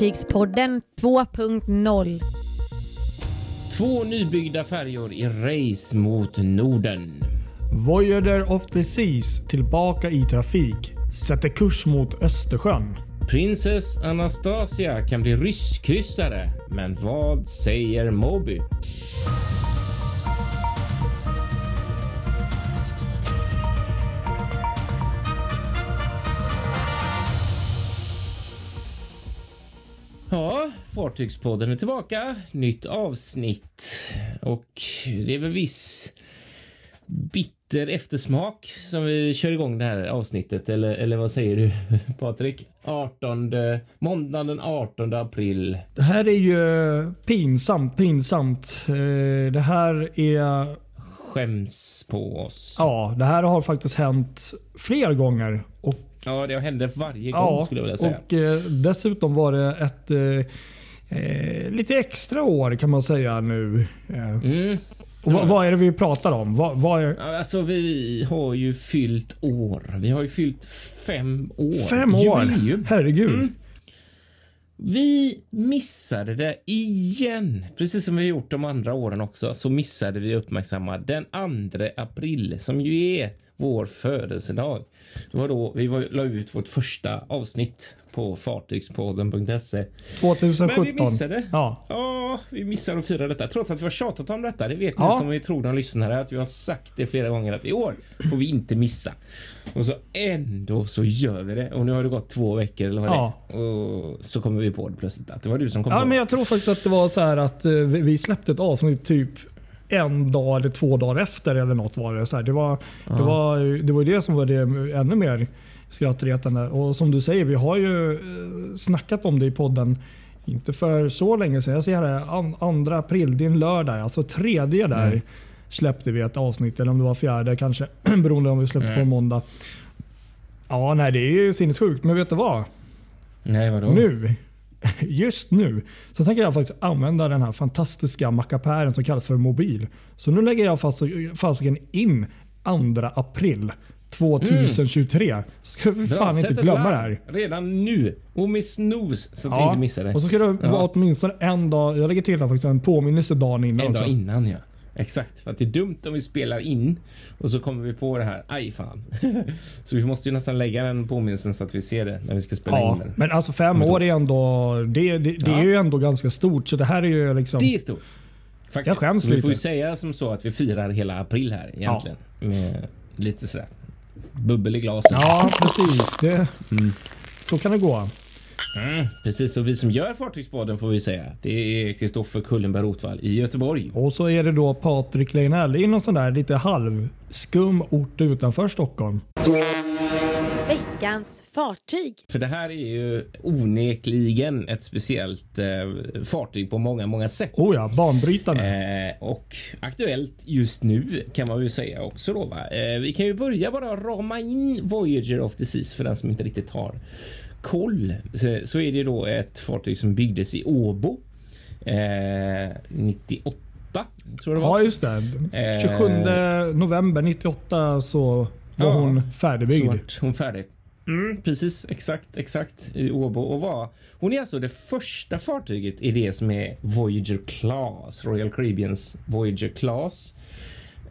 Fartygspodden 2.0. Två nybyggda färjor i race mot Norden. Voyager of the Seas tillbaka i trafik. Sätter kurs mot Östersjön. Princess Anastasia kan bli rysskryssare, men vad säger Moby? Fartygspodden är tillbaka. Nytt avsnitt. Och det är väl viss bitter eftersmak som vi kör igång det här avsnittet. Eller, eller vad säger du Patrik? 18, måndagen den 18 april. Det här är ju pinsamt, pinsamt. Eh, Det här är... Skäms på oss. Ja, det här har faktiskt hänt fler gånger. Och, Ja, det händer varje gång ja, skulle jag vilja säga. och eh, dessutom var det ett eh, eh, lite extra år kan man säga nu. Eh, Mm. och vad, vad är det vi pratar om? Vad, vad är, Alltså vi har ju fyllt år. Vi har ju fyllt fem år. fem år? Jubileum. Herregud. Mm. Vi missade det igen. Precis som vi gjort de andra åren också så missade vi uppmärksamma den 2 april som ju är vår födelsedag. Det var då vi var, la ut vårt första avsnitt på fartygspodden.se. Men 2017. vi missade. Ja. Ja, vi missade att fira detta trots att vi har tjatat om detta. Det vet Ja. ni som vi tror de lyssnare att vi har sagt det flera gånger att i år får vi inte missa. Och så ändå så gör vi det. Och nu har det gått två veckor eller vad Ja. det är. Och så kommer vi på det plötsligt att det var du som kom Ja, på men jag tror faktiskt att det var så här att eh, vi släppte ett avsnitt typ en dag eller två dagar efter eller något var det. Så här, det, var, det, var, det var det som var det ännu mer skrattretande. Och som du säger, vi har ju eh, snackat om det i podden. Inte för så länge sedan. Jag ser här, an, andra april, det är en lördag. Alltså tredje där Mm. släppte vi ett avsnitt. Eller om det var fjärde kanske. beroende om vi släppte på Mm. måndag. Ja, nej det är ju sinnessjukt. Men vet du vad? Nej, vadå? Nu, just nu, så tänker jag faktiskt använda den här fantastiska mackapären som kallas för mobil. Så nu lägger jag fast, fasiken in 2 april 2023. Ska vi Bra, fan inte glömma det här. Redan nu. Och med snooze så att vi inte missar det. Och så ska det Ja. vara åtminstone en dag, jag lägger till faktiskt en påminnelse dagen innan En dag också. innan ja. Exakt, för att det är dumt om vi spelar in och så kommer vi på det här. Aj fan. så vi måste ju nästan lägga den påminnelsen så att vi ser det när vi ska spela Ja, in den. men alltså fem år är ändå, det, det, det är Ja. ju ändå ganska stort. Så det här är ju liksom... Det är stort. Faktiskt. Jag skäms så vi får ju lite. säga som så att vi firar hela april här egentligen. Med lite sådär bubbel i glaset. Ja, precis. Det, Mm. Så kan det gå. Mm, precis, och vi som gör Fartygspodden får vi säga. Det är Kristoffer Kullenberg Rotvall i Göteborg. Och så är det då Patrik Legnell i någon sån där lite halvskum ort utanför Stockholm. Veckans fartyg. För det här är ju onekligen ett speciellt eh, fartyg på många, många sätt. Oh ja, banbrytande. Eh, och aktuellt just nu kan man ju säga också då. Va? Eh, vi kan ju börja bara rama in Voyager of the Seas för den som inte riktigt har koll. Så, så är det då ett fartyg som byggdes i Åbo eh, 98 tror jag det var. Ja, just det. 27 november 98 så var Ja. hon Så färdigbyggd. vart hon färdig. Mm, precis, exakt, exakt i Åbo och var. Hon är alltså det första fartyget i det som är Voyager Class, Royal Caribbeans Voyager Class.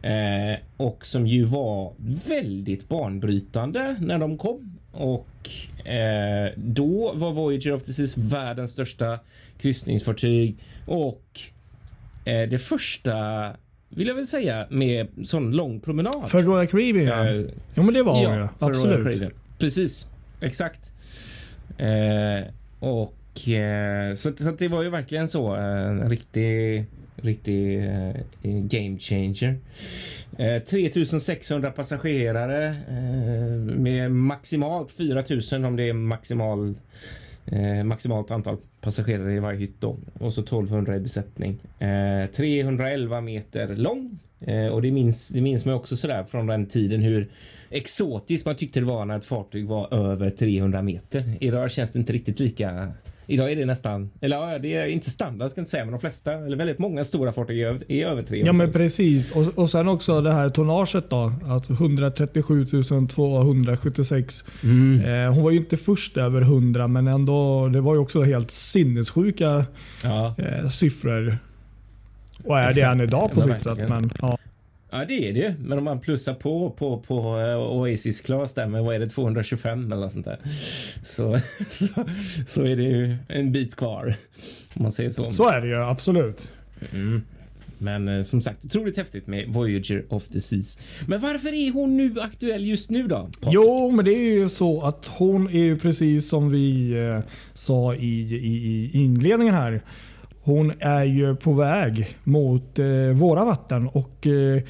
Eh, och som ju var väldigt banbrytande när de kom. Och eh, då var Voyager of the Seas världens största kryssningsfartyg och eh, det första, vill jag väl säga, med sån lång promenad. För Royal Caribbean ja. Eh, Jo men det var. Ja, Royal Absolut. Precis, exakt. Eh, och eh, så, så det var ju verkligen så eh, en riktig, riktig eh, game changer. Eh, 3600 passagerare eh, med maximalt 4000 om det är maximal eh, maximalt antal passagerare i varje hytt då. och så 1200 i besättning. Eh, 311 meter lång eh, och det minns, det minns man också sådär från den tiden hur exotiskt man tyckte det var när ett fartyg var över 300 meter. Idag känns det inte riktigt lika Idag är det nästan, eller ja, det är inte standard ska jag inte säga, men de flesta, eller väldigt många stora fartyg är, är över 300. Ja men precis. Och, och sen också det här tonnaget då. Att 137 276. Mm. Eh, hon var ju inte först över 100 men ändå. Det var ju också helt sinnessjuka Ja. eh, siffror. Och är det Exakt. än idag på sitt sätt. Men, ja. Ja, det är det ju. Men om man plussar på på, på eh, Oasis Class där med, vad är det, 225 eller sånt där. Så, så, så är det ju en bit kvar. Om man säger så. Så är det ju absolut. Mm. Men eh, som sagt, otroligt häftigt med Voyager of the Seas. Men varför är hon nu aktuell just nu då? Patrik? Jo, men det är ju så att hon är ju precis som vi eh, sa i, i, i inledningen här. Hon är ju på väg mot eh, våra vatten och eh,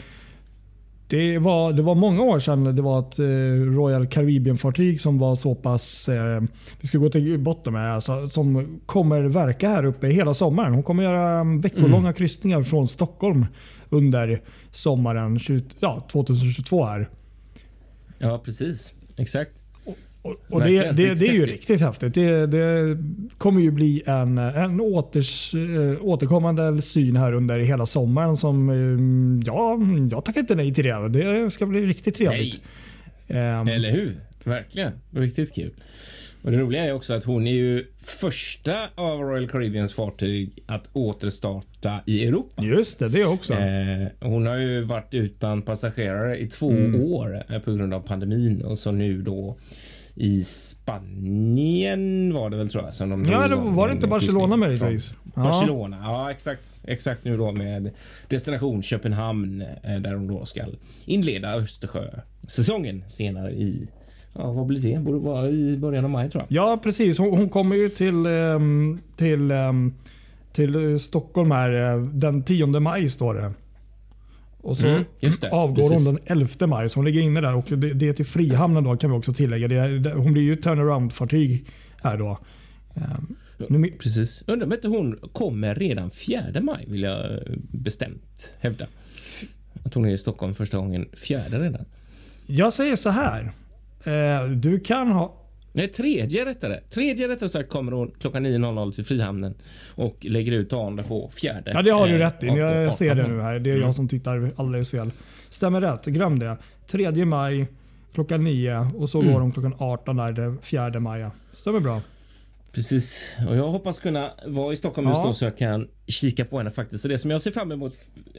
det, var, det var många år sedan det var ett eh, Royal Caribbean-fartyg som var så pass, eh, vi ska gå till botten med, alltså, som kommer verka här uppe hela sommaren. Hon kommer göra mm, veckolånga kryssningar från Stockholm under sommaren 20, ja, 2022 här. Ja, precis. Exakt. Och, och det, det, riktigt det är ju riktigt häftigt. Det, det kommer ju bli en, en åters, eh, återkommande syn här under hela sommaren som, eh, ja, jag tackar inte nej till det. Det ska bli riktigt trevligt. Ehm, Eller hur? Verkligen. Riktigt kul. Och det roliga är också att hon är ju första av Royal Caribbeans fartyg att återstarta i Europa. Just det, det också. Eh, hon har ju varit utan passagerare i två Mm. år eh, på grund av pandemin och så nu då i Spanien var det väl tror jag som de ja, det var det inte Barcelona möjligtvis? Ja. Barcelona, ja exakt. Exakt nu då med destination Köpenhamn eh, där de då ska inleda Östersjö-säsongen senare i, ja vad blir det? Borde vara i början av maj tror jag. Ja, precis. Hon, hon kommer ju till, ehm, till, ehm, till Stockholm här eh, den 10 maj står det. Och så Mm, avgår Precis. hon den 11 maj, så hon ligger inne där. Och det, det är till Frihamnen då kan vi också tillägga. Det hon blir ju turnaround-fartyg här då. Nu mi- Precis. Undrar om inte hon kommer redan 4 maj vill jag bestämt hävda. Att hon är i Stockholm första gången fjärde redan. jag säger så här. Eh, du kan ha... Nej, tredje rättare. Tredje rättare sagt kommer hon klockan 9.00 till Frihamnen och lägger ut dagen på fjärde. Ja, det har du eh, rätt i. Jag ser det nu här. Det är Mm. jag som tittar alldeles fel. Stämmer rätt. Glöm det. 3 maj klockan 9 och så Mm. går de klockan 18 där den 4 maj. Stämmer bra. Precis. Och jag hoppas kunna vara i Stockholm just Ja. då så jag kan kika på henne faktiskt. Så det som jag ser fram emot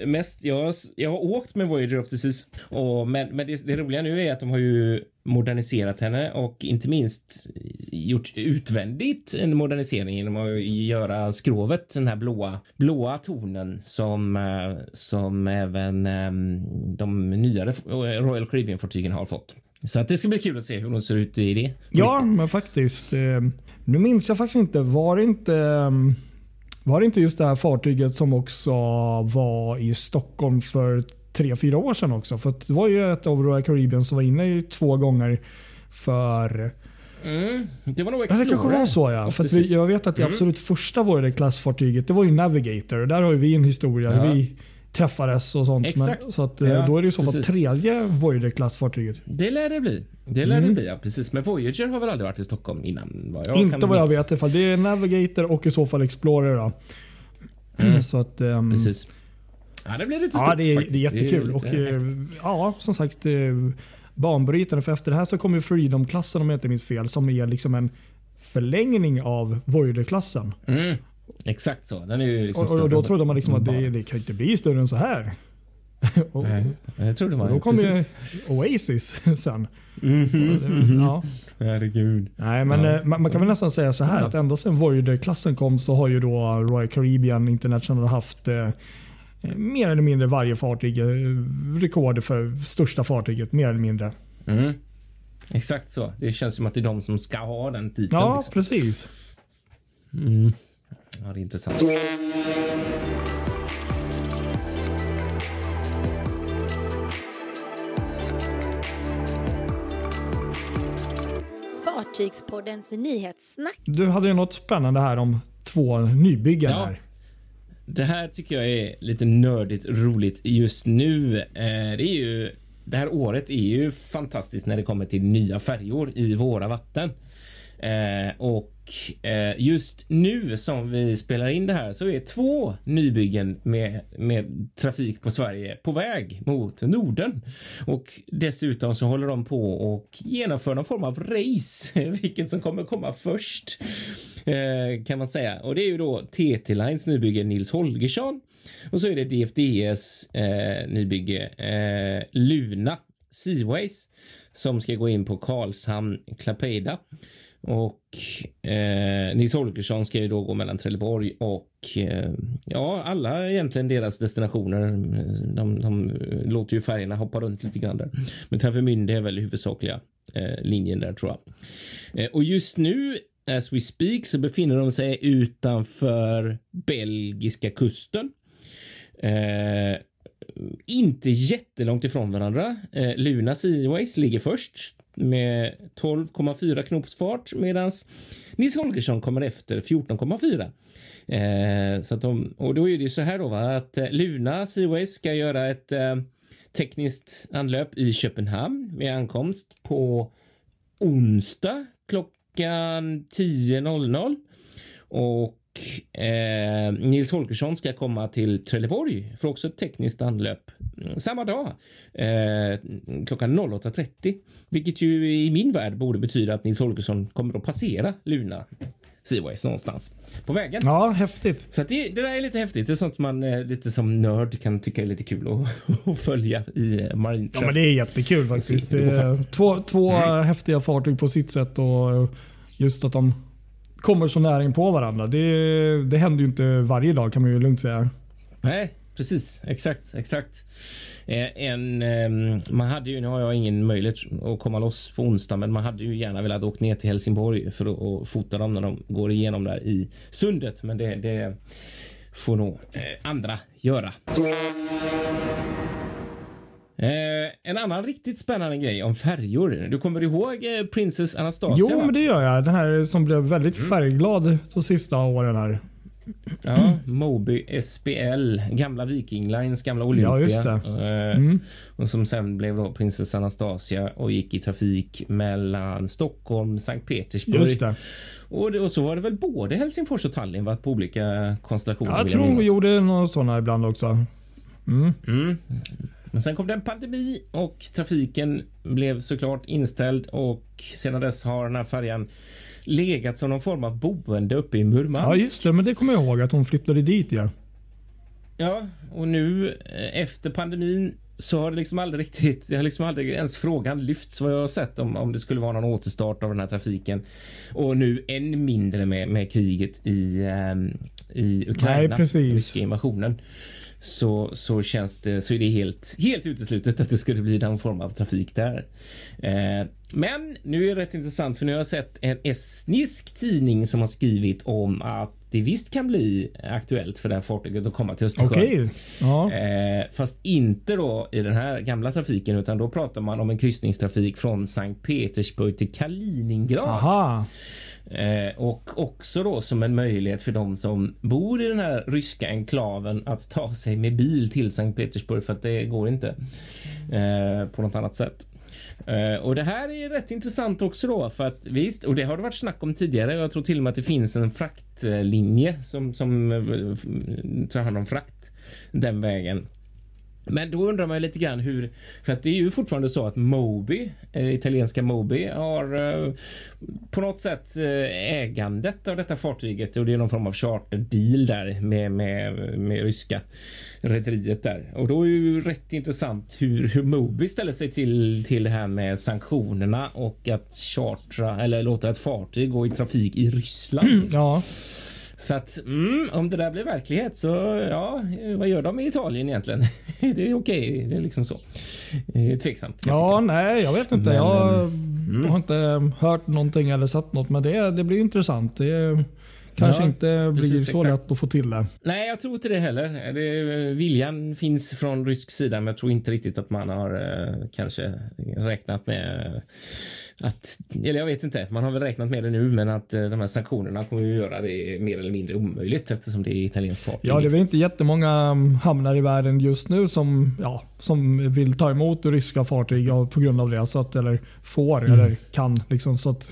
mest. Jag, jag har åkt med Voyager of the Seas och men, men det, det roliga nu är att de har ju moderniserat henne och inte minst gjort utvändigt en modernisering genom att göra skrovet den här blåa blåa tonen som eh, som även ehm, de nyare Royal Caribbean fartygen har fått. Så att det ska bli kul att se hur hon ser ut i det. Ja, men faktiskt. Ehm, nu minns jag faktiskt inte. Var det inte, ehm, var det inte just det här fartyget som också var i Stockholm för tre, fyra år sedan också? För det var ju ett av Royal Caribbean som var inne två gånger för... Mm, det var nog Ja, Explorer. det kanske var så ja. För vi, jag vet att det Mm. absolut första Voyager klassfartyget det var ju Navigator. Där har ju vi en historia. Ja. Vi träffades och sånt. Exakt. Men, så att, eh, Ja, då är det i så fall tredje Voyager klassfartyget. Det lär det bli. Det lär Mm. det bli, ja. Precis. Men Voyager har väl aldrig varit i Stockholm innan? Vad jag Inte vad jag vet i alla fall. Det är Navigator och i så fall Explorer. Då. Mm. Så att, ehm, Precis. Ja, det blir lite stort Ja, det är, faktiskt. det är jättekul. lite och, eh, ja, som sagt, eh, banbrytande. För efter det här så kommer Freedom-klassen om jag inte minns fel. Som är liksom en förlängning av Voyager-klassen. Mm. Exakt så. Den är ju liksom Och, och, då trodde man liksom att det, det kan inte bli större än så här. och, Nej, det trodde och man då ju. kom ju. Oasis sen. Mhm. Ja. Herregud. Nej, men Ja, eh, man, man kan väl nästan säga så här att ända sedan Voyager-klassen kom så har ju då Royal Caribbean International haft mer eller mindre varje fartyg eh, rekord för största fartyget. Mer eller mindre. Mm. Exakt så. Det känns som att det är de som ska ha den titeln. Ja, liksom. precis. mm. ja det är intressant. Fartygspoddens nyhetssnack. Du hade ju något spännande här om två nybyggen Ja. här. Det här tycker jag är lite nördigt roligt just nu. Eh, det är ju det här året är ju fantastiskt när det kommer till nya färjor i våra vatten. Eh, och eh, just nu som vi spelar in det här så är två nybyggen med, med trafik på Sverige på väg mot Norden. Och dessutom så håller de på och genomför någon form av race, vilket som kommer komma först eh, kan man säga. Och det är ju då TT Lines nybygge Nils Holgersson och så är det DFDS eh, nybygge eh, Luna Seaways som ska gå in på Karlshamn Klapeida. Och eh, Nils Holgersson ska ju då gå mellan Trelleborg och eh, ja, alla egentligen deras destinationer. De, de låter ju färgerna hoppa runt lite grann där. Men Travemünde är väl huvudsakliga eh, linjen där tror jag. Eh, och just nu as we speak så befinner de sig utanför belgiska kusten. Eh, inte jättelångt ifrån varandra. Eh, Luna Seaways ligger först med 12,4 knops fart medan Nils Holgersson kommer efter 14,4. Eh, så att de, och då är det ju så här då va, att eh, Luna Seaways ska göra ett eh, tekniskt anlöp i Köpenhamn med ankomst på onsdag klockan 10.00 och Eh, Nils Holgersson ska komma till Trelleborg för också ett tekniskt anlöp mm, samma dag eh, klockan 08.30, vilket ju i min värld borde betyda att Nils Holgersson kommer att passera Luna Seaways någonstans på vägen. Ja, häftigt. Så det, det där är lite häftigt. Det är sånt man eh, lite som nörd kan tycka är lite kul att, att följa i marin Ja, men det är jättekul faktiskt. Det är två två mm. häftiga fartyg på sitt sätt och just att de kommer så nära in på varandra. Det, det händer ju inte varje dag kan man ju lugnt säga. Nej, precis. Exakt, exakt. Eh, en, ehm, man hade ju, nu har jag ingen möjlighet att komma loss på onsdag, men man hade ju gärna velat åka ner till Helsingborg för att fota dem när de går igenom där i sundet. Men det, det får nog eh, andra göra. Eh, en annan riktigt spännande grej om färjor. Du kommer ihåg eh, Princess Anastasia? Jo, va? men det gör jag. Den här som blev väldigt mm. färgglad de sista åren här. Ja, Moby SPL, gamla Viking Lines, gamla Olympia. Ja, just det. Eh, mm. Och som sen blev då Princess Anastasia och gick i trafik mellan Stockholm Sankt Petersburg. Just det. Och, det, och så var det väl både Helsingfors och Tallinn var på olika konstellationer. Jag tror vi gjorde några sådana ibland också. Mm. Mm. Men sen kom det en pandemi och trafiken blev såklart inställd och sedan dess har den här färjan legat som någon form av boende uppe i Murmansk. Ja, just det. Men det kommer jag ihåg att hon flyttade dit. Ja, ja och nu eh, efter pandemin så har det liksom aldrig riktigt, det har liksom aldrig ens frågan lyfts vad jag har sett om, om det skulle vara någon återstart av den här trafiken. Och nu än mindre med, med kriget i, um, i Ukraina, Nej, precis. invasionen så, så känns det så är det helt, helt uteslutet att det skulle bli någon form av trafik där. Eh, men nu är det rätt intressant för nu har jag sett en estnisk tidning som har skrivit om att det visst kan bli aktuellt för det här fartyget att komma till Östersjön. Okay. Ja. Eh, fast inte då i den här gamla trafiken utan då pratar man om en kryssningstrafik från Sankt Petersburg till Kaliningrad. Aha. Eh, och också då som en möjlighet för de som bor i den här ryska enklaven att ta sig med bil till Sankt Petersburg för att det går inte eh, på något annat sätt. Uh, och det här är rätt intressant också då för att visst, och det har det varit snack om tidigare. Jag tror till och med att det finns en fraktlinje som som eh, tar hand om frakt den vägen. Men då undrar man lite grann hur, för att det är ju fortfarande så att Moby, eh, italienska Moby, har eh, på något sätt eh, ägandet av detta fartyget och det är någon form av charterdeal där med, med, med ryska rederiet där. Och då är ju rätt intressant hur, hur Moby ställer sig till, till det här med sanktionerna och att chartra eller låta ett fartyg gå i trafik i Ryssland. Mm, ja. Så att mm, om det där blir verklighet så ja, vad gör de i Italien egentligen? det är okej, det är liksom så. Det är tveksamt. Ja, jag nej, jag vet inte. Men, jag mm. har inte hört någonting eller sett något, men det, det blir intressant. Det kanske ja, inte blir precis, så exakt. lätt att få till det. Nej, jag tror inte det heller. Det, viljan finns från rysk sida, men jag tror inte riktigt att man har eh, kanske räknat med att, eller jag vet inte, man har väl räknat med det nu, men att eh, de här sanktionerna kommer ju göra det mer eller mindre omöjligt eftersom det är italienskt fartyg. Ja, det är väl inte jättemånga mm, hamnar i världen just nu som, ja, som vill ta emot ryska fartyg på grund av det, så att, eller får mm. eller kan. Liksom, så att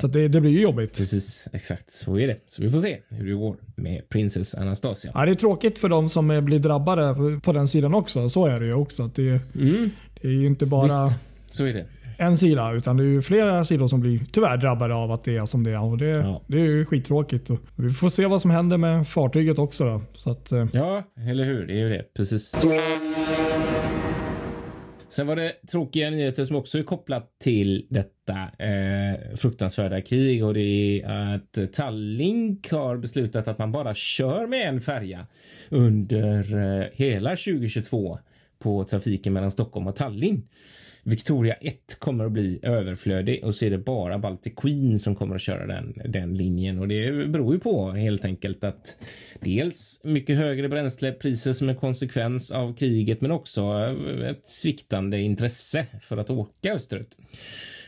Så att det, det blir ju jobbigt. Precis, exakt så är det. Så vi får se hur det går med Princess Anastasia. Ja, det är tråkigt för de som blir drabbade på- på den sidan också. Så är det ju också. Att det, Mm, det är ju inte bara visst, så är det. En sida utan det är ju flera sidor som blir tyvärr drabbade av att det är som det är. Och det, Ja. det är skittråkigt. Och vi får se vad som händer med fartyget också. Då. Så att, eh, Ja, eller hur? Det är ju det. Precis. Sen var det tråkiga nyheter som också är kopplat till detta eh, fruktansvärda krig och det är att Tallink har beslutat att man bara kör med en färja under eh, hela 2022 på trafiken mellan Stockholm och Tallinn. Victoria 1 kommer att bli överflödig och så är det bara Baltic Queen som kommer att köra den, den linjen och det beror ju på helt enkelt att dels mycket högre bränslepriser som en konsekvens av kriget men också ett sviktande intresse för att åka österut.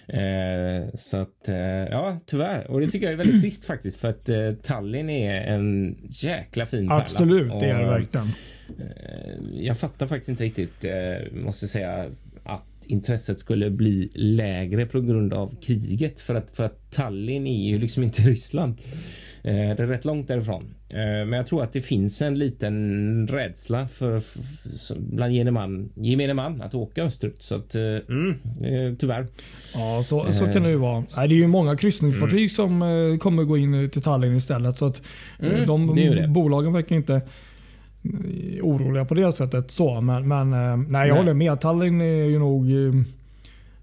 Eh, så att eh, ja, tyvärr. Och det tycker jag är väldigt trist faktiskt för att eh, Tallinn är en jäkla fin pärla. absolut, det är det verkligen. Eh, Jag fattar faktiskt inte riktigt, eh, måste säga, intresset skulle bli lägre på grund av kriget. För att, för att Tallinn är ju liksom inte Ryssland. Eh, Det är rätt långt därifrån. Eh, Men jag tror att det finns en liten rädsla för, för, bland gemene man, gemene man att åka österut. Så att, eh, mm, eh, tyvärr. Ja, så, så Eh, kan det ju vara. Nej, det är ju många kryssningsfartyg som eh, kommer gå in till Tallinn istället. Så att Mm, de det det. bolagen verkar inte oroliga på det sättet. Så, men, men eh, nej, jag Nej. håller med. Tallinn är ju nog eh,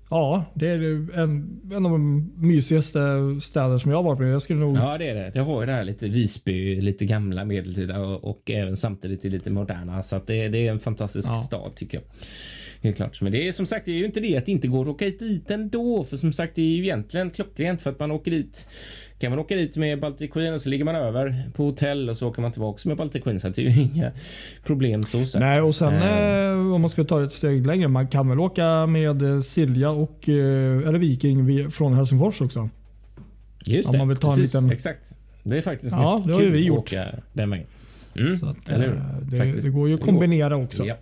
Ja, det är en, en av de mysigaste städer som jag har varit med. Jag skulle nog... Ja, det är det. Jag har ju det här lite Visby, lite gamla medeltida och, och även samtidigt lite moderna. Så det, det är en fantastisk Ja. stad tycker jag. Helt klart. Men det är som sagt, det är ju inte det att det inte går att åka dit ändå. För som sagt, det är ju egentligen klockrent för att man åker dit. Kan man åka dit med Baltic Queen och så ligger man över på hotell och så åker man tillbaks med Baltic Queen. Så det är ju inga problem så sett. Nej, och sen eh, om man ska ta ett steg längre. Man kan väl åka med eh, Silja och eller Viking vi- från Helsingfors också. Just om det, man vill ta en precis, liten- Exakt. Det är faktiskt Ja, det har ju vi gjort. åka den vägen. Mm, Så att, det, det går ju att kombinera också. Ja.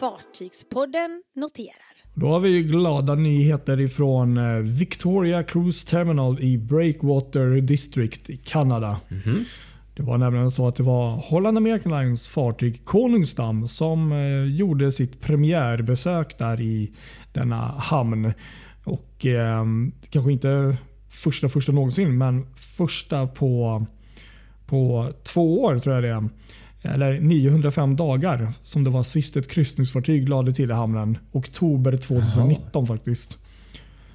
Fartygspodden noterar. Då har vi ju glada nyheter ifrån eh, Victoria Cruise Terminal i Breakwater District i Kanada. Mhm. Det var nämligen så att det var Holland American Lines fartyg Konungsdamm som eh, gjorde sitt premiärbesök där i denna hamn. Och eh, kanske inte första första någonsin men första på, på två år tror jag det är. Eller 905 dagar som det var sist ett kryssningsfartyg lade till i hamnen. Oktober 2019 faktiskt.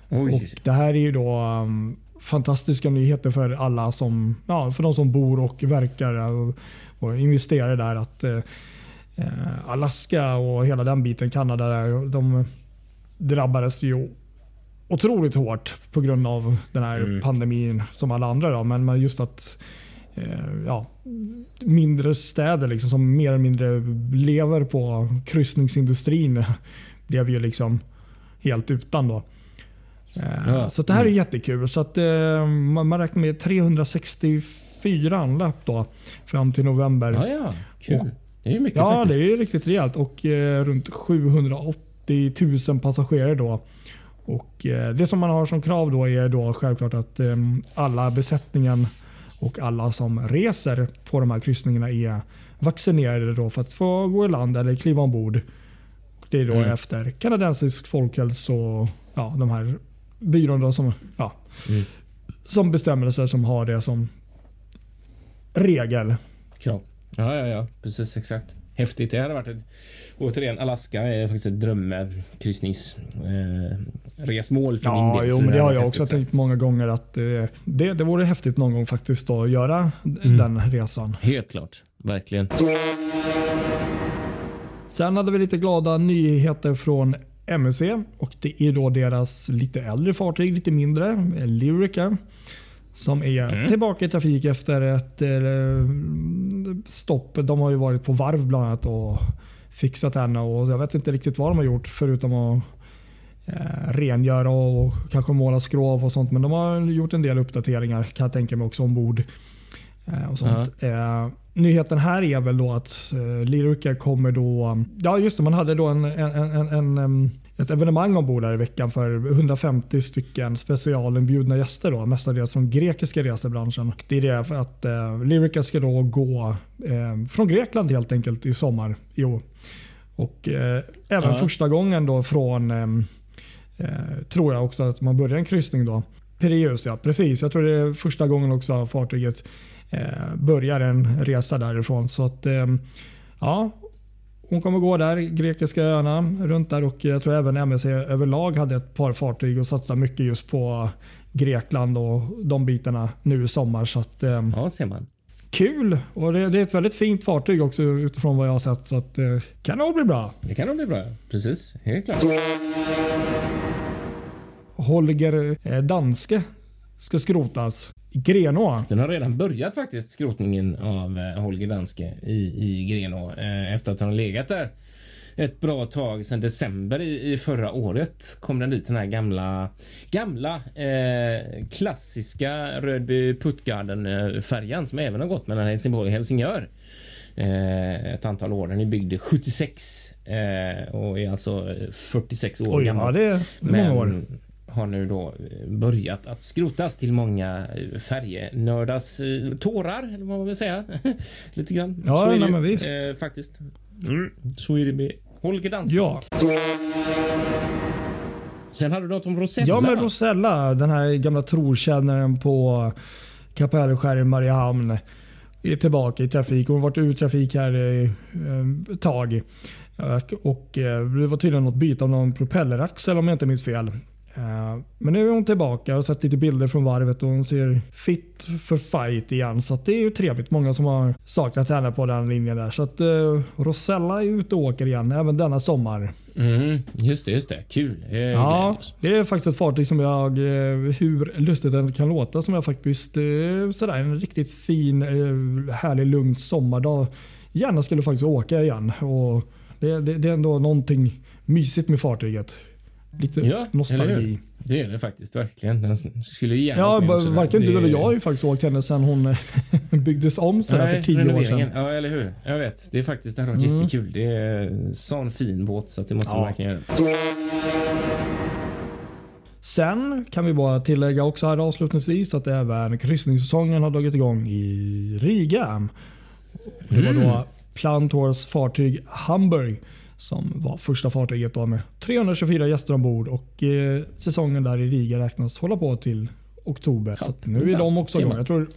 Oj. Och det här är ju då um, fantastiska nyheter för alla som, ja, för de som bor och verkar och, och investerar där. Att eh, Alaska och hela den biten, Kanada, där, de drabbades ju otroligt hårt på grund av den här Mm. pandemin som alla andra. Då. Men just att ja, mindre städer liksom, som mer eller mindre lever på kryssningsindustrin blev ju liksom helt utan. då. Eh, Ja, Så det här är mm. jättekul. Så att, eh, man, man räknar med 364 anlöp då, fram till november. Ja, ja. Kul. Och- det är ju mycket Ja, faktiskt. det är riktigt rejält. Och eh, runt 780 000 passagerare då. Och eh, Det som man har som krav då är då självklart att eh, alla besättningen och alla som reser på de här kryssningarna är vaccinerade då för att få gå i land eller kliva ombord. Det är då Mm. efter kanadensisk folkhälso och ja, de här byrån som, ja, Mm. som bestämmelser som har det som regel. Krav. Ja, ja, ja. Precis exakt. Häftigt. Det hade varit ett... Återigen, Alaska är faktiskt ett drömkryssningsresmål eh, för min Ja, del. jo, men det har jag också tänkt många gånger att eh, det, det vore häftigt någon gång faktiskt att göra Mm. den resan. Helt klart. Verkligen. Sen hade vi lite glada nyheter från MSC och det är då deras lite äldre fartyg, lite mindre, Lyrica. Som är Mm. tillbaka i trafik efter ett eh, stopp. De har ju varit på varv bland annat och fixat henne och jag vet inte riktigt vad de har gjort förutom att eh, rengöra och kanske måla skrov och sånt. Men de har gjort en del uppdateringar kan jag tänka mig också ombord. Eh, och sånt. Eh, nyheten här är väl då att uh, Lyrica kommer då... Ja just det, man hade då en, en, en, en ett evenemang ombord här i veckan för 150 stycken specialinbjudna gäster. Då, mestadels från grekiska resebranschen. Det är det för att eh, Lyrica ska då gå eh, från Grekland helt enkelt i sommar i år. Och eh, även uh -huh. första gången då från, ehm, eh, tror jag också att man börjar en kryssning då. Pireus ja, precis. Jag tror det är första gången också fartyget eh, börjar en resa därifrån. Så att ehm, ja, hon kommer gå där, grekiska öarna, runt där och jag tror även MSC överlag hade ett par fartyg och satsar mycket just på Grekland och de bitarna nu i sommar. Så att, ehm, ja, ser man. Kul! Och det, det, är ett väldigt fint fartyg också utifrån vad jag har sett. Så att, eh, kan nog bli bra. Det kan nog bli bra. Precis, helt klart. Holger eh, Danske ska skrotas. Grenå. Den har redan börjat faktiskt skrotningen av eh, Holger Danske i, i Grenå eh, efter att han har legat där ett bra tag sedan december i, i, förra året kom den dit den här gamla gamla eh, klassiska Rödby Puttgarden färjan som även har gått mellan Helsingborg och Helsingör eh, ett antal år. Den är byggd 76 eh, och är alltså 46 år Oj, gammal. Ja, det är, många år har nu då eh, börjat att skrotas till många eh, färjenördars eh, tårar, eller vad man vill säga. Lite grann. Ja, nej, men visst. Eh, faktiskt. Mm. Så är det med Holger Dansk. Ja. Sen hade du något om Rosella. Ja, men Rosella, den här gamla trotjänaren på Kapellskär i Mariehamn är tillbaka i trafik. Hon har varit ur trafik här ett tag. Och det var tydligen något byte av någon propelleraxel om jag inte minns fel. Eh, men nu är hon tillbaka och sett lite bilder från varvet och hon ser fit för fight igen. Så det är ju trevligt. Många som har saknat henne på den linjen där. Så att uh, Rosella är ute och åker igen även denna sommar. Mm, just det, just det. Kul. Jag ja, det är faktiskt ett fartyg som jag, eh, hur lustigt det kan låta, som jag faktiskt sådär en riktigt fin, härlig, lugn sommardag gärna skulle faktiskt åka igen. Och det, det, det är ändå någonting mysigt med fartyget. Lite ja, nostalgi. Det är det faktiskt verkligen. Den skulle gärna Ja, varken du eller jag har ju faktiskt åkt henne sedan hon byggdes om så för tio år sedan. Ja, eller hur. Jag vet. Det är faktiskt det varit mm. jättekul. Det är sån fin båt så det måste ja. man verkligen göra. Sen kan vi bara tillägga också här avslutningsvis att även kryssningssäsongen har dragit igång i Riga. Det var då mm. Plantors fartyg Hamburg som var första fartyget då med 324 gäster ombord och eh, säsongen där i Riga räknas hålla på till oktober. Ja, så nu är de också igång. Jag tror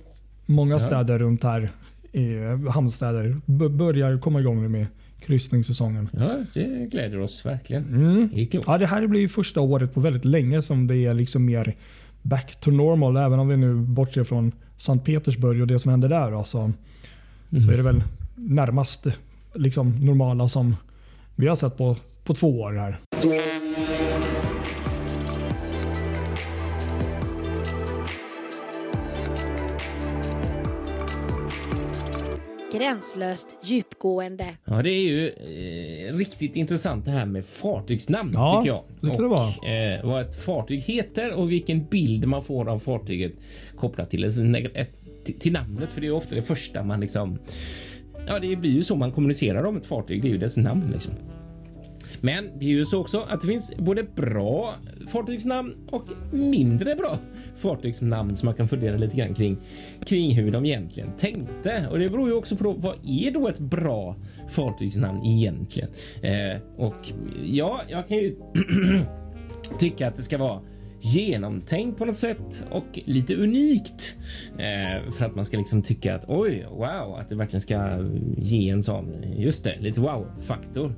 många städer runt här, eh, hamnstäder, börjar komma igång nu med kryssningssäsongen. Ja, det gläder oss verkligen. Mm. Det ja, det här blir första året på väldigt länge som det är liksom mer back to normal. Även om vi nu bortser från Sankt Petersburg och det som händer där. Då, så, mm. så är det väl närmast liksom normala som vi har sett på, på två år här. Gränslöst djupgående. Ja, det är ju eh, riktigt intressant det här med fartygsnamn ja, tycker jag. Det kan och, det vara. Eh, vad ett fartyg heter och vilken bild man får av fartyget kopplat till, till, till namnet. För det är ofta det första man liksom Ja, det blir ju så man kommunicerar om ett fartyg. Det är ju dess namn liksom. Men det är ju så också att det finns både bra fartygsnamn och mindre bra fartygsnamn som man kan fundera lite grann kring kring hur de egentligen tänkte. Och det beror ju också på vad är då ett bra fartygsnamn egentligen? Eh, och ja, jag kan ju tycka att det ska vara genomtänkt på något sätt och lite unikt eh, för att man ska liksom tycka att oj, wow, att det verkligen ska ge en sån. Just det, lite wow faktor.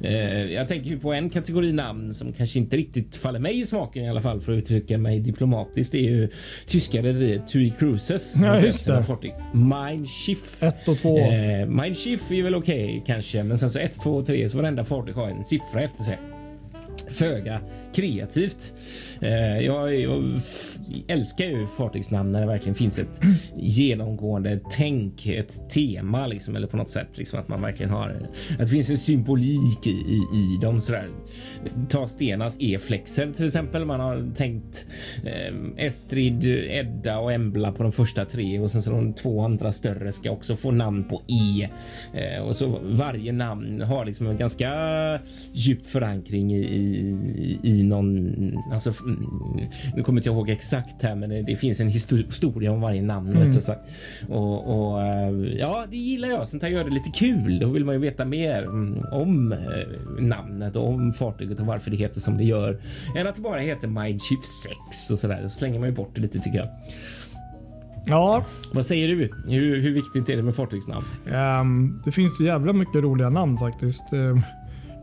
Eh, jag tänker ju på en kategori namn som kanske inte riktigt faller mig i smaken i alla fall för att uttrycka mig diplomatiskt. Det är ju tyska rederiet TUI Cruises. Ja, just det. Mein Schiff. 1 och 2. Eh, Mein Schiff är väl okej okay, kanske, men sen så 1, 2 och 3 så varenda fartyg har en siffra efter sig. föga kreativt. Eh, jag, jag älskar ju fartygsnamn när det verkligen finns ett genomgående tänk, ett tema liksom, eller på något sätt liksom att man verkligen har att det finns en symbolik i, i, i dem. Sådär. Ta Stenas E-flexer till exempel. Man har tänkt eh, Estrid, Edda och Embla på de första tre och sen så de två andra större ska också få namn på E eh, och så varje namn har liksom en ganska djup förankring i, i, i någon, alltså nu kommer inte jag ihåg exakt här, men det, det finns en historia om varje namn mm. Och, och, eh, ja, det gillar jag. Sånt här gör det lite kul. Då vill man ju veta mer om eh, namnet och om fartyget och varför det heter som det gör än att det bara heter Mindshift 6 och så där. Då slänger man ju bort det lite tycker jag. Ja. Vad säger du? Hur, hur viktigt är det med fartygsnamn? Um, det finns ju jävla mycket roliga namn faktiskt. Uh,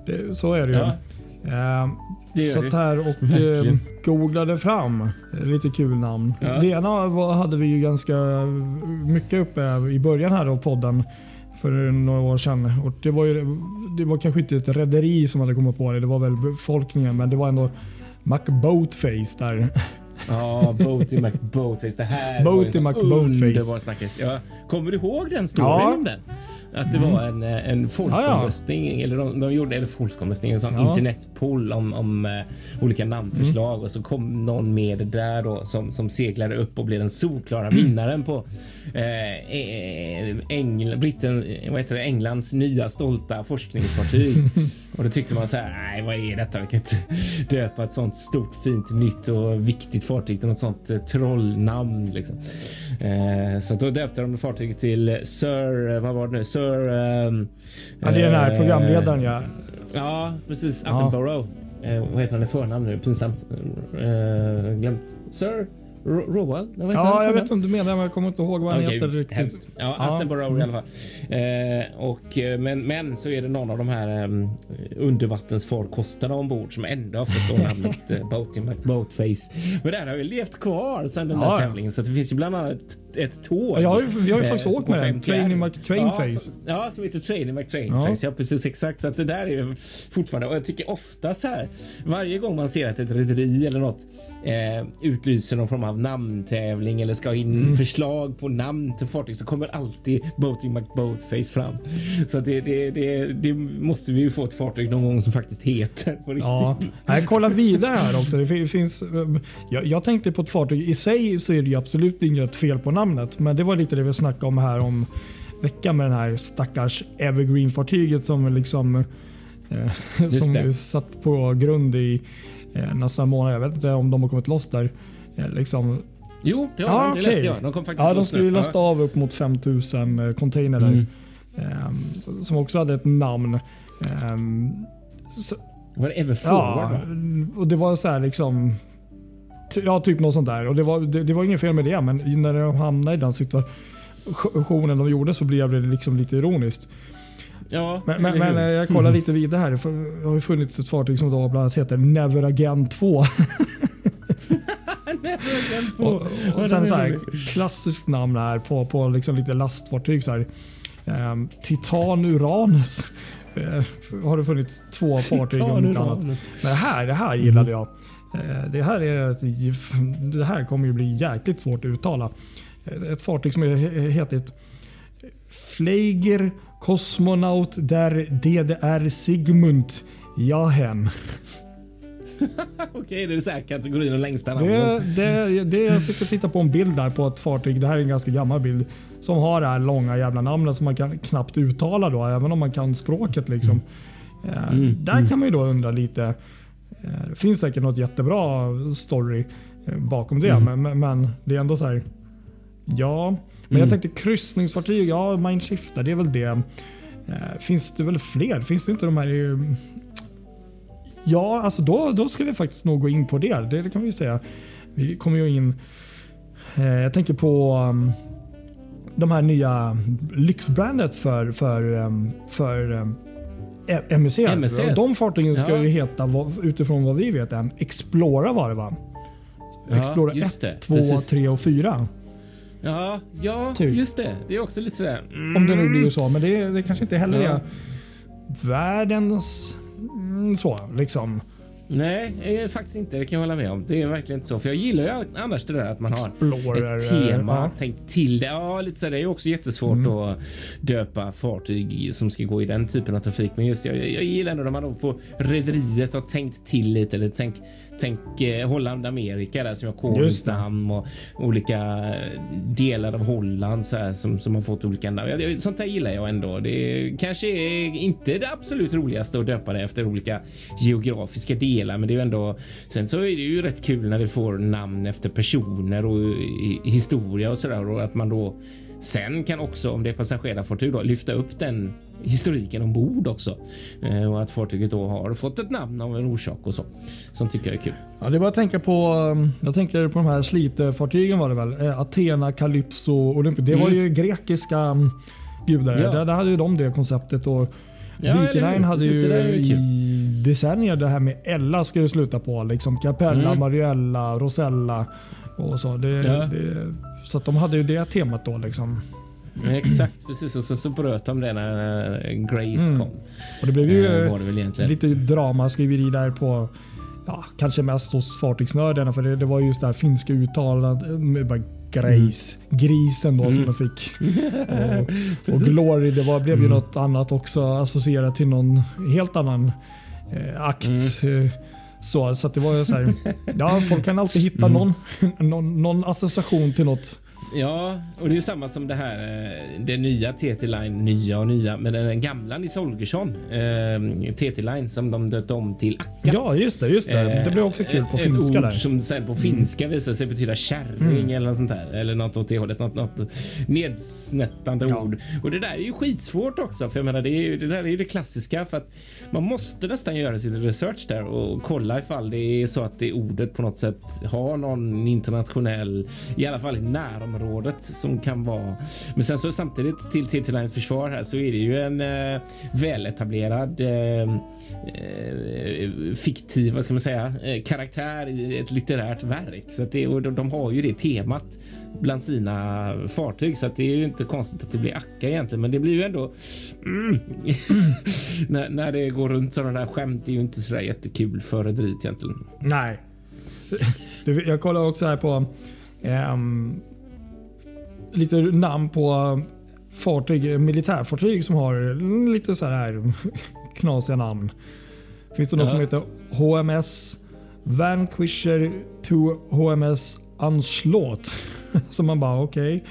det, så är det ju. Ja. Uh, det satt här och uh, googlade fram lite kul namn. Ja. Det ena var, hade vi ju ganska mycket uppe i början här av podden för några år sedan. Och det, var ju, det var kanske inte ett rederi som hade kommit på det. Det var väl befolkningen, men det var ändå McBoatface där. Ja, Boaty McBoatface. Det här Boaty var ju en underbar snackis. Ja, kommer du ihåg den storyn ja. om den? Att det mm. var en, eh, en folkomröstning, ja, ja. eller de, de, gjorde eller folkomröstning, en sån ja. internetpoll om, om uh, olika namnförslag mm. och så kom någon med där då som, som seglade upp och blev den solklara vinnaren på uh, Engl, Britten, vad heter det, Englands nya stolta forskningsfartyg. och då tyckte man så här, nej vad är detta? Vi kan inte döpa ett sånt stort, fint, nytt och viktigt fartyg till något sånt uh, trollnamn. Liksom. Uh, så då döpte de fartyget till Sir, vad var det nu? Sir... Um, ja, det är den här programledaren ja. Ja, precis. Attenborough. Ja. Uh, vad heter han i förnamn nu? Pinsamt. Uh, glömt. Sir Rowell? Ja, jag vet inte vad du menar, men jag kommer inte ihåg vad han okay, heter riktigt. Ja, ja. Attenborough i alla fall. Eh, och, eh, men, men så är det någon av de här um, undervattensfarkosterna ombord som ändå har fått namnet uh, Boaty McBoatface. Men den har ju levt kvar sedan den ja. där tävlingen så det finns ju bland annat ett, tåg. Ja, vi har ju faktiskt åkt med den. Training McTrainface. Ja, som heter Training McTrainface. Ja. ja, precis exakt. Så att det där är fortfarande och jag tycker ofta så här varje gång man ser att ett rederi eller något eh, utlyser någon form av namntävling eller ska in mm. förslag på namn till fartyg så kommer alltid Boating McBoatface fram. Så det, det, det, det, måste vi ju få ett fartyg någon gång som faktiskt heter på riktigt. Ja, jag kollar vidare här också. Det finns, jag, jag tänkte på ett fartyg i sig så är det ju absolut inget fel på namnet, men det var lite det vi snackade om här om veckan med den här stackars Evergreen-fartyget som liksom eh, som satt på grund i eh, nästa månad. Jag vet inte om de har kommit loss där. Eh, liksom. Jo, det, har ja, de, det läste jag. De kom faktiskt Ja, de skulle lasta av upp mot 5000 eh, container mm. eh, som också hade ett namn. Eh, så, var det Everforward? Ja, och det var så här liksom Ja, typ något sånt där. Och det var, det, det var inget fel med det, men när de hamnade i den situationen de gjorde så blev det liksom lite ironiskt. Ja, men, men, men, jag kollar lite vidare här. Det har ju funnits ett fartyg som då bland annat heter Never Again 2. Never Again 2. Och, och sen så här, klassiskt namn här på, på liksom lite lastfartyg. Så här. Um, Titan Uranus. Uh, har det funnits två Titan fartyg om inte annat. Men det här, det här gillade jag. Uh, det här, är, det här kommer ju bli jäkligt svårt att uttala. Ett fartyg som heter Fleiger Kosmonaut der DDR Sigmund Jahen. Okej, okay, det är så här kategorin och längsta namn. Det, det, det, jag sitter och tittar på en bild där på ett fartyg. Det här är en ganska gammal bild. Som har det här långa jävla namnet som man kan knappt uttala då, även om man kan språket. liksom. Mm. Mm. Där mm. kan man ju då undra lite. Eh, det finns säkert något jättebra story eh, bakom det, mm. men, men, det är ändå så här. Ja, men jag mm. tänkte kryssningsfartyg, ja Mindshifter, det är väl det. Eh, finns det väl fler? Finns det inte de här... Ja, alltså då, då ska vi faktiskt nog gå in på det. Det, det kan vi säga. Vi kommer ju in... Eh, jag tänker på um, de här nya lyxbrandet för, för, um, för um, MSC. MSC. De fartygen ska ja. ju heta, utifrån vad vi vet, en Explora var det va? Explora ja, 1, 2, 3 och 4. Ja, ja typ. just det. Det är också lite sådär. Mm. Om det nu blir så, men det, det kanske inte heller ja. är världens mm, så liksom. Nej, eh, faktiskt inte. Det kan jag hålla med om. Det är verkligen inte så. För jag gillar ju annars det där att man har Explorer, ett tema, ja. tänkt till det. Ja, lite så. Det är också jättesvårt Mm. att döpa fartyg som ska gå i den typen av trafik. Men just jag, jag gillar ändå när man då på rederiet har tänkt till lite. Eller tänk, tänk eh, Holland, Amerika där som har konungsnamn och olika eh, delar av Holland så här, som, som har fått olika namn. Sånt där gillar jag ändå. Det kanske är inte det absolut roligaste att döpa det efter olika geografiska delar, men det är ju ändå. Sen så är det ju rätt kul när det får namn efter personer och i- historia och så där och att man då sen kan också om det är passagerarfartyg då lyfta upp den historiken ombord också Eh, och att fartyget då har fått ett namn av en orsak och så som tycker jag är kul. Ja, det är bara att tänka på, um, jag tänker på de här slitefartygen var det väl? Eh, Athena, Calypso, Olympia. Det var Mm. ju grekiska um, gudar. Ja. Där, där hade ju de det konceptet. Och Ja, eller Viking hur? Line hade Precis, ju i decennier det här med Ella ska ju sluta på. Liksom Capella, Mm. Mariella, Rosella och så. Det, Ja. det, så de hade ju det temat då. Liksom. Mm, Exakt, precis. Och sen så bröt de det när eh, Grace Mm. kom. Och det blev ju Eh, var det väl egentligen. lite dramaskriveri där på ja, kanske mest hos fartygsnördarna för det, det var just det här finska uttalandet med bara Grace, grisen då som Mm. de fick. och, och. Glory det var, blev ju Mm. något annat också associerat till någon helt annan eh, akt. Mm. Eh, så, så att det var ju så här, ja folk kan alltid hitta Mm. någon, någon, någon association till något. Ja, och det är samma som det här. eh, Det nya TT Line, nya och nya, men den gamla Nils Holgersson, eh, TT Line som de döpte om till Akka. Ja just det, just det. Eh, det blev också kul på ett finska ord där. Mm. som sen på finska visar sig betyda kärring Mm. eller något sånt där. Eller något åt det hållet. Något, något nedsnättande Ja. ord. Och det där är ju skitsvårt också. För jag menar, det, är det där är ju det klassiska. För att man måste nästan göra sitt research där och kolla ifall det är så att det ordet på något sätt har någon internationell, i alla fall i området som kan vara. Men sen så samtidigt till TT Lines försvar här så är det ju en eh, väletablerad eh, eh, fiktiv, vad ska man säga, eh, karaktär i ett litterärt verk. Så att det, och de, de har ju det temat bland sina fartyg så att det är ju inte konstigt att det blir Akka egentligen, men det blir ju ändå mm, när, när det går runt sådana där skämt är ju inte så där jättekul för rederiet egentligen. Nej. Jag kollar också här på um, lite namn på fartyg, militärfartyg som har lite så här knasiga namn. Finns det något Ja. som heter HMS Vanquisher to HMS Unslaught? Så man bara okej.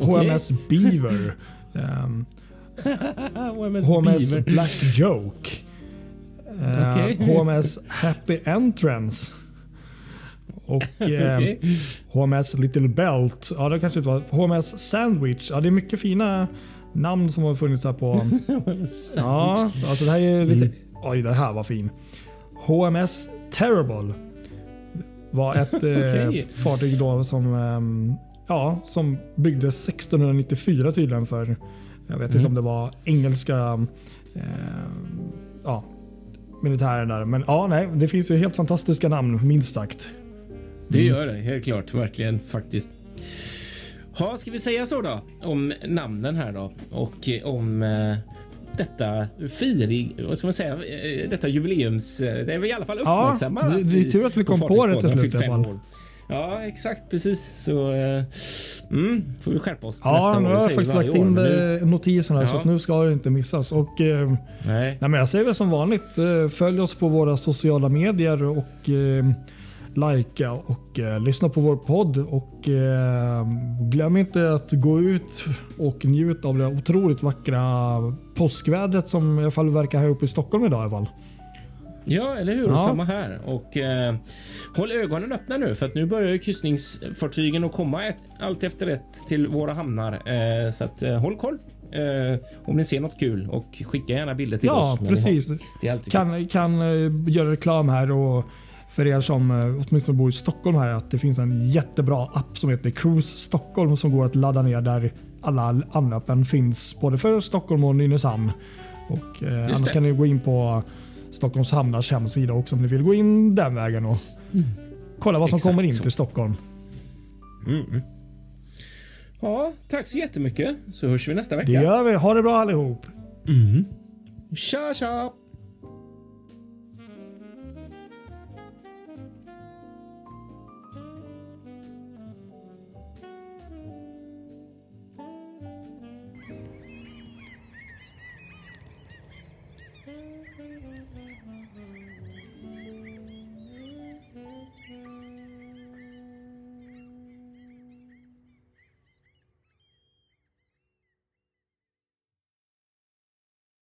Okej. HMS Beaver. Ehm, HMS, HMS Beaver. Black Joke. Eh, Okej. HMS Happy Entrance. Och eh, Okej. HMS Little Belt. Ja, det kanske inte var. HMS Sandwich. Ja, det är mycket fina namn som har funnits här på. ja, alltså det här är lite... Mm. Oj, det här var fin. HMS Terrible. Var ett eh, Okej. fartyg då som, ehm, ja, som byggdes 1694 tydligen för, jag vet Mm. inte om det var engelska eh, ja, militären där. Men ja, nej, det finns ju helt fantastiska namn minst sagt. Det gör det helt klart, verkligen faktiskt. Ja, ska vi säga så då om namnen här då och eh, om eh, detta firing, vad ska man säga, eh, detta jubileums, eh, det är vi i alla fall Ja, uppmärksamma. att det är tur att vi kom på det till har slut i alla fall. år. Ja, exakt precis. Så eh, mm, får vi skärpa oss Ja, nästa nu år. har Det jag säger faktiskt lagt in nu- notisen här så Ja. att nu ska det inte missas. Och, eh, Nej. Nej, men jag säger det som vanligt. eh, Följ oss på våra sociala medier och likea och eh, lyssna på vår podd. Och eh, glöm inte att gå ut och njut av det otroligt vackra påskvädret som i alla fall verkar här uppe i Stockholm idag i alla fall. Ja, eller hur? Ja. Samma här. Och eh, håll ögonen öppna nu för att nu börjar kryssningsfartygen att komma ett, allt efter ett till våra hamnar. Eh, så att eh, håll koll eh, om ni ser något kul och skicka gärna bilder till Ja, oss. har- precis. Kan, kan eh, göra reklam här och för er som eh, åtminstone bor i Stockholm här att det finns en jättebra app som heter Cruise Stockholm som går att ladda ner där alla anlöpen finns både för Stockholm och Nynäshamn. Och, eh, annars det. kan ni gå in på Stockholms hamnars hemsida också om ni vill gå in den vägen och kolla vad som Exakt kommer in så. till Stockholm. Mm. Ja, tack så jättemycket så hörs vi nästa Det vecka. gör vi. Ha det bra allihop. Tja, tja!